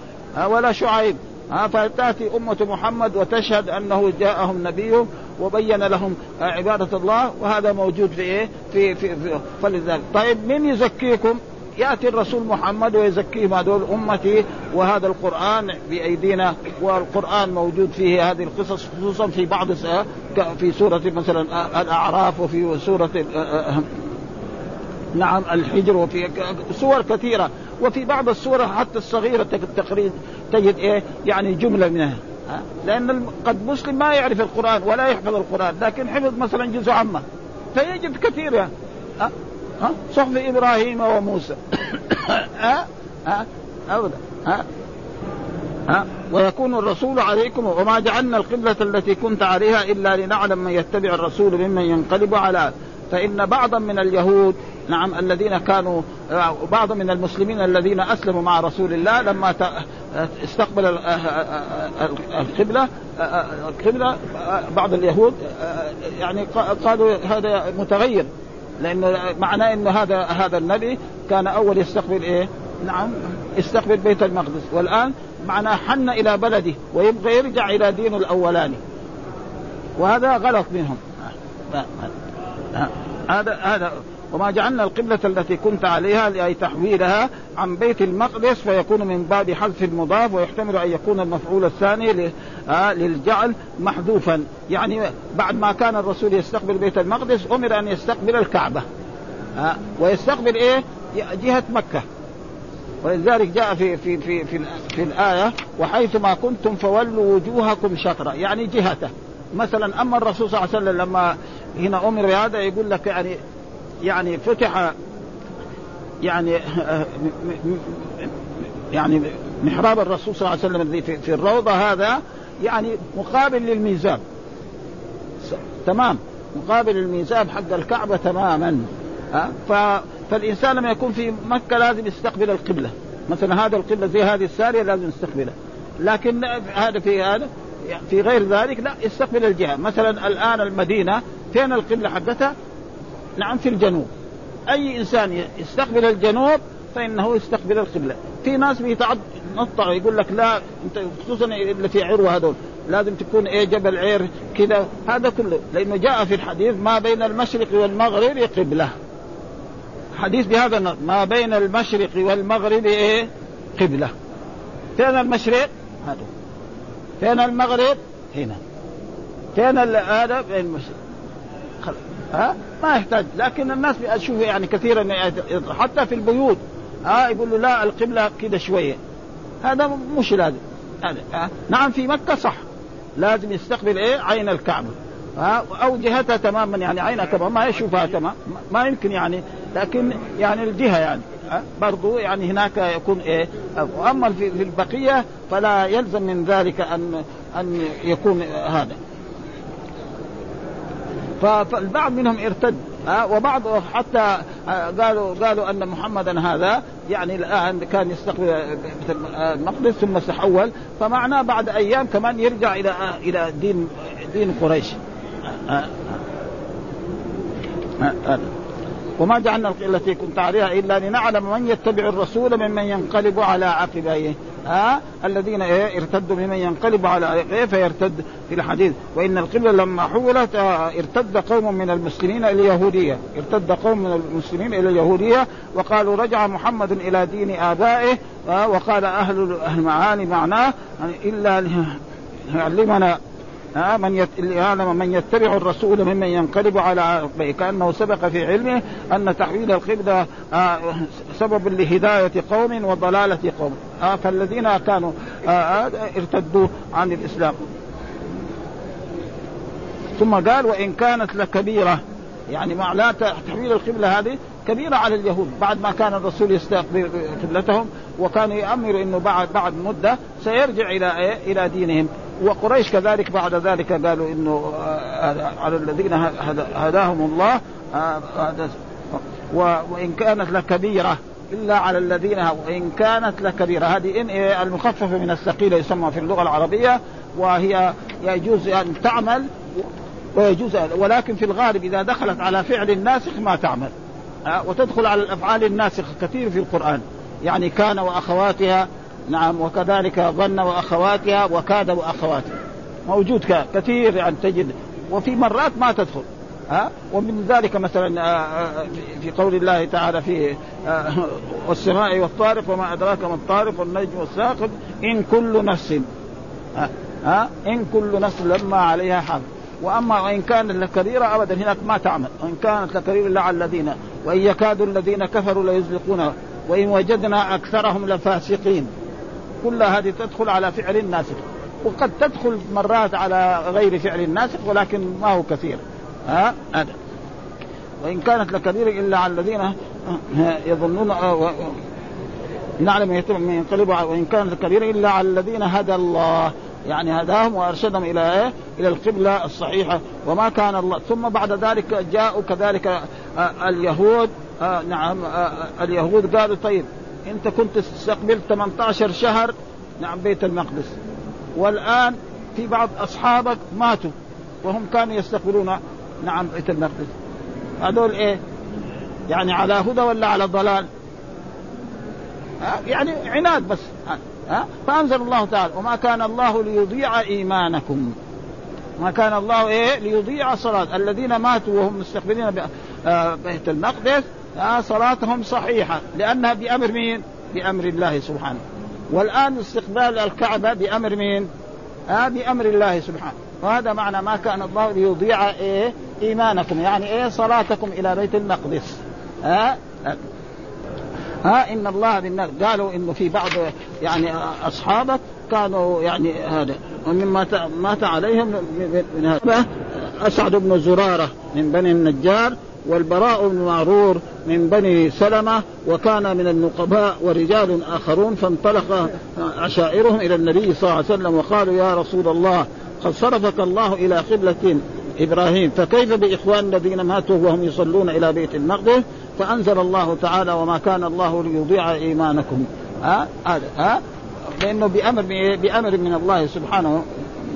ولا شعيب. فتاتي أمة محمد وتشهد أنه جاءهم نبيهم وبين لهم عبادة الله وهذا موجود في إيه؟ في في, في فلذلك طيب من يزكيكم؟ يأتي الرسول محمد ويزكيهم هذول أمتي وهذا القرآن بأيدينا والقرآن موجود فيه هذه القصص خصوصا في بعض في سورة مثلا الأعراف وفي سورة نعم الحجر وفي سور كثيرة وفي بعض السور حتى الصغيرة تقريبا تجد إيه؟ يعني جملة منها. لأن قد مسلم ما يعرف القرآن ولا يحفظ القرآن لكن حفظ مثلا جزء عامة. فيجد كثير يعني. ها؟ ها؟ صحف إبراهيم وموسى. ها؟ ها؟ ها؟ ها؟ ويكون الرسول عليكم وما جعلنا القبلة التي كنت عليها إلا لنعلم من يتبع الرسول ممن ينقلب على فإن بعضا من اليهود نعم الذين كانوا بعض من المسلمين الذين أسلموا مع رسول الله لما استقبل القبلة القبلة بعض اليهود يعني قالوا هذا متغير لأنه معناه إن هذا هذا النبي كان أول يستقبل إيه؟ نعم يستقبل بيت المقدس. والآن معناه حن إلى بلده ويبغى يرجع إلى دينه الأولاني. وهذا غلط منهم. هذا هذا وما جعلنا القبلة التي كنت عليها أي تحويلها عن بيت المقدس فيكون من باب حذف المضاف ويحتمل أن يكون المفعول الثاني آه، للجعل محذوفا. يعني بعد ما كان الرسول يستقبل بيت المقدس أمر أن يستقبل الكعبة. آه، ويستقبل إيه؟ جهة مكة. ولذلك جاء في في في في, في الآية وحيث ما كنتم فولوا وجوهكم شطرة يعني جهته مثلا أما الرسول صلى الله عليه وسلم لما هنا أمر بهذا يقول لك يعني يعني فتح يعني يعني محراب الرسول صلى الله عليه وسلم الذي في الروضة هذا يعني مقابل للميزاب. تمام؟ مقابل الميزاب حق الكعبة تماما. فالإنسان لما يكون في مكة لازم يستقبل القبلة. مثلا هذا القبلة زي هذه السارية لازم يستقبلها لكن هذا في هذا في غير ذلك لا يستقبل الجهة. مثلا الآن المدينة فين القبلة حقتها؟ نعم في الجنوب. أي إنسان يستقبل الجنوب فإنه يستقبل القبلة. في ناس بيتنطعوا يقول لك لا أنت خصوصا اللي في عروة هذول لازم تكون إيه جبل عير كذا. هذا كله. لأنه جاء في الحديث ما بين المشرق والمغرب قبلة. حديث بهذا النص ما بين المشرق والمغرب إيه؟ قبلة. فين المشرق؟ هذا. فين المغرب؟ هنا. فين هذا؟ فين المشرق. ها؟ ما يحتاج. لكن الناس أشوف يعني كثيرا حتى في البيوت ها؟ يقول له لا القبلة كده شوية. هذا مش لازم. هذا نعم في مكة صح. لازم يستقبل إيه؟ عين الكعبة. ها؟ أو جهتها تماما يعني عينها تماما ما يشوفها تمام. ما يمكن يعني. لكن يعني الجهة يعني برضو يعني هناك يكون إيه؟ وأما في البقية فلا يلزم من ذلك أن أن يكون هذا. فالبعض منهم ارتد. ها وبعض حتى قالوا قالوا أن محمدا هذا يعني الآن كان يستقبل المقدس ثم تحول فمعناه بعد أيام كمان يرجع إلى إلى دين دين قريش. وما جعلنا التي كنت عليها إلا لنعلم من يتبع الرسول ممن ينقلب على عقبيه. ها؟ الذين إيه ارتدوا ممن ينقلب على إيه فيرتد في الحديث. وإن القبلة لما حولت آه ارتد قوم من المسلمين إلى اليهودية. ارتد قوم من المسلمين إلى اليهودية وقالوا رجع محمد إلى دين آبائه آه وقال أهل المعاني معناه إلا ليعلمنا آه من. يعلم من يتبع الرسول ممن ينقلب على عقبيه كأنه سبق في علمه أن تحويل القبلة سبب لهداية قوم وضلالة قوم. آه فالذين كانوا آه آه ارتدوا عن الإسلام ثم قال وإن كانت لكبيره يعني مع لا تحويل القبلة هذه كبيرة على اليهود بعد ما كان الرسول يستقبل قبلتهم وكان يامر إنه بعد بعد مدة سيرجع إلى إيه؟ إلى دينهم وقريش كذلك بعد ذلك قالوا إنه على الذين هداهم الله وإن كانت لكبيره إلا على الذين وان كانت لكبيرة. هذه ان المخففة من الثقيلة يسمى في اللغة العربية وهي يجوز أن تعمل ويجوز ولكن في الغالب إذا دخلت على فعل الناسخ ما تعمل. وتدخل على الأفعال الناسخة كثير في القرآن. يعني كان وأخواتها نعم وكذلك ظن وأخواتها وكاد وأخواتها. موجود كثير يعني تجد وفي مرات ما تدخل. ها؟ ومن ذلك مثلا في قول الله تعالى في والسماء والطارق وما أدراك ما الطارق والنجم والساقب إن كل نفس ها إن كل نفس لما عليها حافظ وأما وإن كان لكبيرة ابدا هناك ما تعمل. وإن كانت لكبيرة الا على الذين. وإن يكاد الذين كفروا ليزلقون. وإن وجدنا أكثرهم لفاسقين. كلها هذه تدخل على فعل الناسخ. وقد تدخل مرات على غير فعل الناسخ ولكن ما هو كثير. ها؟ هذا. وإن كانت لكبيره إلا على الذين يظنون نعلم من ينقلب. وإن كانت كبيره إلا على الذين هدى الله. يعني هداهم وأرشدهم إلى إيه؟ إلى القبلة الصحيحة. وما كان الله. ثم بعد ذلك جاءوا كذلك اليهود آه نعم آه اليهود قالوا طيب انت كنت تستقبل 18 شهر نعم بيت المقدس. والآن في بعض أصحابك ماتوا وهم كانوا يستقبلون. نعم بيت المقدس. هذول إيه؟ يعني على هدى ولا على ضلال؟ يعني عناد بس. ها؟ فأنزل الله تعالى وما كان الله ليضيع إيمانكم. ما كان الله إيه؟ ليضيع صلاة. الذين ماتوا وهم مستقبلين بيت المقدس صلاتهم صحيحة. لأنها بأمر مين؟ بأمر الله سبحانه. والآن استقبال الكعبة بأمر مين؟ آه بأمر الله سبحانه. وهذا معنى ما كان الله ليضيع إيه؟ إيمانكم. يعني إيه؟ صلاتكم إلى بيت المقدس. ها؟ ها؟ إن الله بالناس قالوا إنه في بعض يعني أصحابك كانوا يعني هذا. ومما مات عليهم من هذا أسعد بن زرارة من بني النجار والبراء بن معرور من بني سلمة وكان من النقباء ورجال آخرون فانطلق عشائرهم إلى النبي صلى الله عليه وسلم وقالوا يا رسول الله قد صرفك الله إلى قبلة إبراهيم. فكيف بإخوان الذين ماتوا وهم يصلون إلى بيت المقدس؟ فأنزل الله تعالى وما كان الله ليضيع إيمانكم. ها؟ هذا ها؟ لأنه بأمر بأمر من الله سبحانه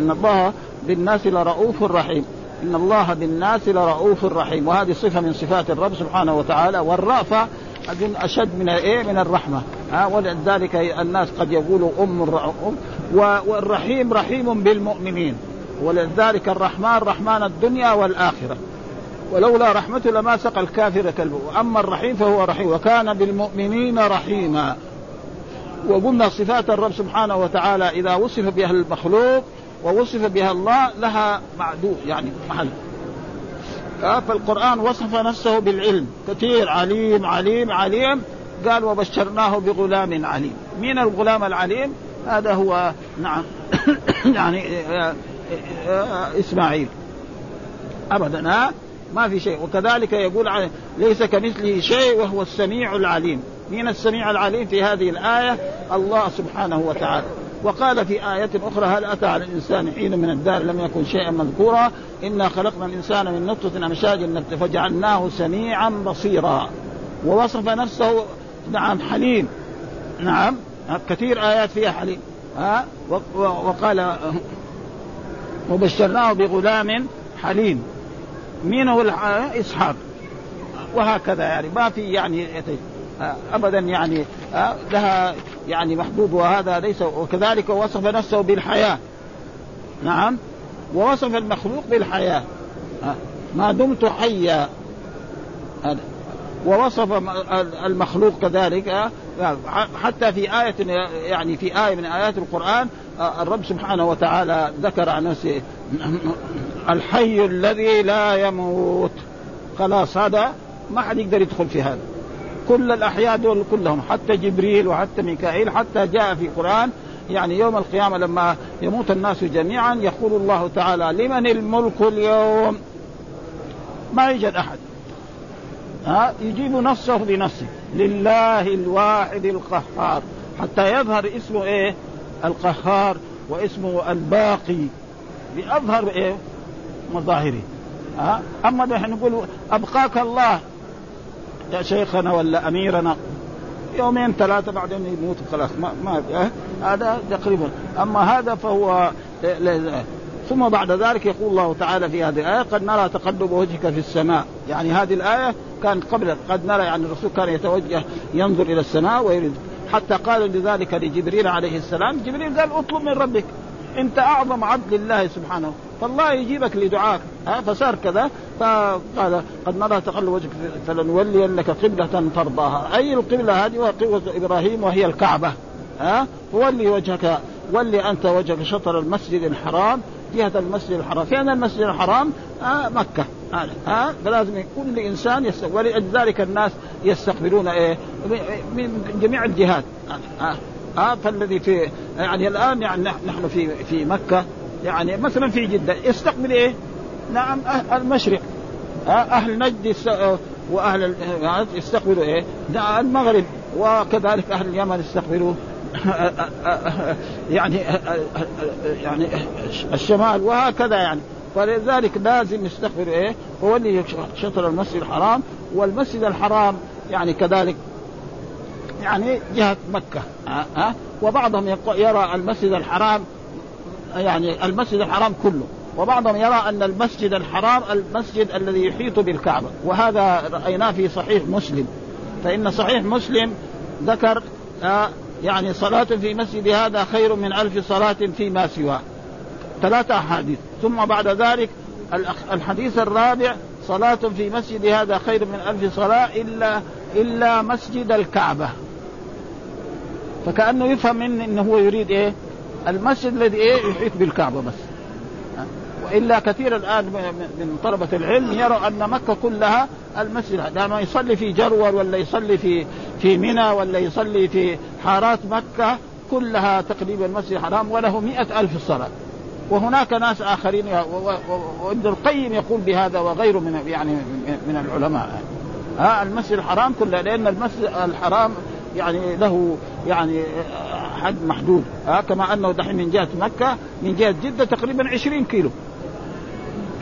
إن الله بالناس لرؤوف رحيم. إن الله بالناس لرؤوف رحيم. وهذه صفة من صفات الرب سبحانه وتعالى. والرأفة أظن أشد من إيه من الرحمة. ها؟ ولذلك الناس قد يقولوا أم ام والرحيم رحيم بالمؤمنين. ولذلك الرحمن رحمن الدنيا والآخرة. ولولا رحمته لما سقى الكافر كلبه. وأما الرحيم فهو رحيم. وكان بالمؤمنين رحيما. وقلنا صفات الرب سبحانه وتعالى إذا وصف بها المخلوق ووصف بها الله لها معدود يعني محل. فالقرآن وصف نفسه بالعلم. كثير عليم عليم عليم. قال وبشرناه بغلام عليم. مين الغلام العليم؟ هذا هو نعم يعني آه، آه، إسماعيل. أبدا ها؟ ما في شيء. وكذلك يقول ليس كمثله شيء وهو السميع العليم. مين السميع العليم في هذه الآية؟ الله سبحانه وتعالى. وقال في آية أخرى هل أتى على الإنسان حين من الدار لم يكن شيئا مذكورا؟ إنا خلقنا الإنسان من نطفة أمشاج فجعلناه سميعا بصيرا. ووصف نفسه نعم حليم. نعم. كثير آيات فيها حليم ها وقال وبشرناه بغلام حليم. مين هو إسحاق. وهكذا يعني ما في يعني ابدا يعني لها يعني محبوب وهذا ليس وكذلك وصف نفسه بالحياة. نعم ووصف المخلوق بالحياة. ما دمت حيا. ووصف المخلوق كذلك حتى في آية يعني في آية من آيات القرآن الرب سبحانه وتعالى ذكر عن نفسه الحي الذي لا يموت. خلاص هذا ما حد يقدر يدخل في هذا. كل الأحياء دول كلهم حتى جبريل وحتى ميكائيل حتى جاء في القرآن يعني يوم القيامة لما يموت الناس جميعا يقول الله تعالى لمن الملك اليوم؟ ما يوجد أحد. ها يجيب نفسه بنفسه. لله الواحد القهار. حتى يظهر اسمه إيه؟ القهار واسمه الباقي. بأظهر إيه؟ مظاهره. ها؟ أما نحن نقول أبقاك الله. يا شيخنا ولا أميرنا. يومين ثلاثة بعدين يموت خلاص. ما ما هذا تقريبا. أما هذا فهو ثم بعد ذلك يقول الله تعالى في هذه الآية قد نرى تقلب وجهك في السماء. يعني هذه الآية كانت قبل قد نرى يعني الرسول كان يتوجه ينظر إلى السماء ويريد. حتى قال لذلك لجبريل عليه السلام جبريل قال اطلب من ربك انت أعظم عبد لله سبحانه فالله يجيبك لدعاك ها؟ فصار كذا. فقال قد نرى تقلب وجهك فلنولينك قبلة ترضاها. أي القبلة هذه؟ قبلة إبراهيم وهي الكعبة. ها؟ فولي وجهك ولي أنت وجهك شطر المسجد الحرام جهة المسجد الحرام. فين المسجد الحرام آه مكة. ها آه فلازم كل إنسان يستقبل ولذلك الناس يستقبلون إيه من جميع الجهات. آه آه فالذي في يعني الآن يعني نحن في في مكة يعني مثلا في جدة. يستقبل إيه؟ نعم أه المشرق. آه أهل نجد وأهل يستقبلوا إيه؟ المغرب. وكذلك أهل اليمن يستقبلوا. يعني يعني الشمال وهكذا يعني. فلذلك لازم يستقبل إيه؟ هو اللي شطر المسجد الحرام والمسجد الحرام يعني كذلك يعني جهة مكة. ها؟ وبعضهم يرى المسجد الحرام يعني المسجد الحرام كله. وبعضهم يرى أن المسجد الحرام المسجد الذي يحيط بالكعبة. وهذا رأيناه في صحيح مسلم. فإن صحيح مسلم ذكر آه يعني صلاة في مسجد هذا خير من ألف صلاة فيما سواه. ثلاثة أحاديث. ثم بعد ذلك الحديث الرابع صلاة في مسجد هذا خير من ألف صلاة إلا إلا مسجد الكعبة. فكأنه يفهم من أنه هو يريد إيه؟ المسجد الذي إيه؟ يحيط بالكعبة بس. وإلا كثير الآن من طلبة العلم يروا أن مكة كلها المسجد. لأنه يصلي في جرول ولا يصلي في في منى ولا يصلي في حارات مكة كلها تقريبا المسجد الحرام وله مئة ألف صلاة. وهناك ناس آخرين وابن القيم يقول بهذا وغيره من يعني من العلماء. ها المسجد الحرام كله لأن المسجد الحرام يعني له يعني حد محدود. ها كما أنه دحين من جهة مكة من جهة جدة تقريبا 20 كيلو.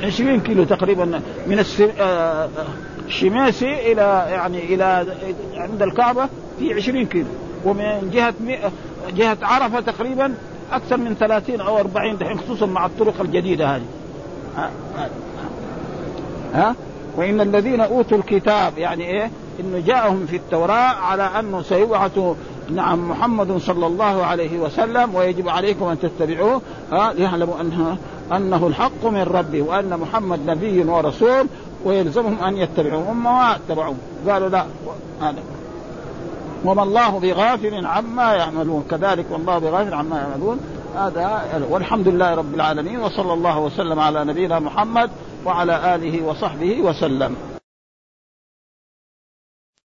20 كيلو تقريبا من آه، الشماسي إلى يعني إلى عند الكعبة في 20 كيلو. ومن جهة جهة عرفة تقريبا أكثر من 30 أو 40 دحين خصوصا مع الطرق الجديدة هذه. ها, ها؟ وإن الذين أوتوا الكتاب يعني إيه؟ إنه جاءهم في التوراة على أنه سيبعث نعم محمد صلى الله عليه وسلم ويجب عليكم أن تتبعوه. ها؟ ليعلموا انه أنه الحق من ربي وأن محمد نبي ورسول ويلزمهم أن يتبعوه. هم ما اتبعوه قالوا لا. هذا. وما الله بغافل عما يعملون. كذلك والله بغافل عما يعملون. هذا والحمد لله رب العالمين وصلى الله وسلم على نبينا محمد وعلى آله وصحبه وسلم.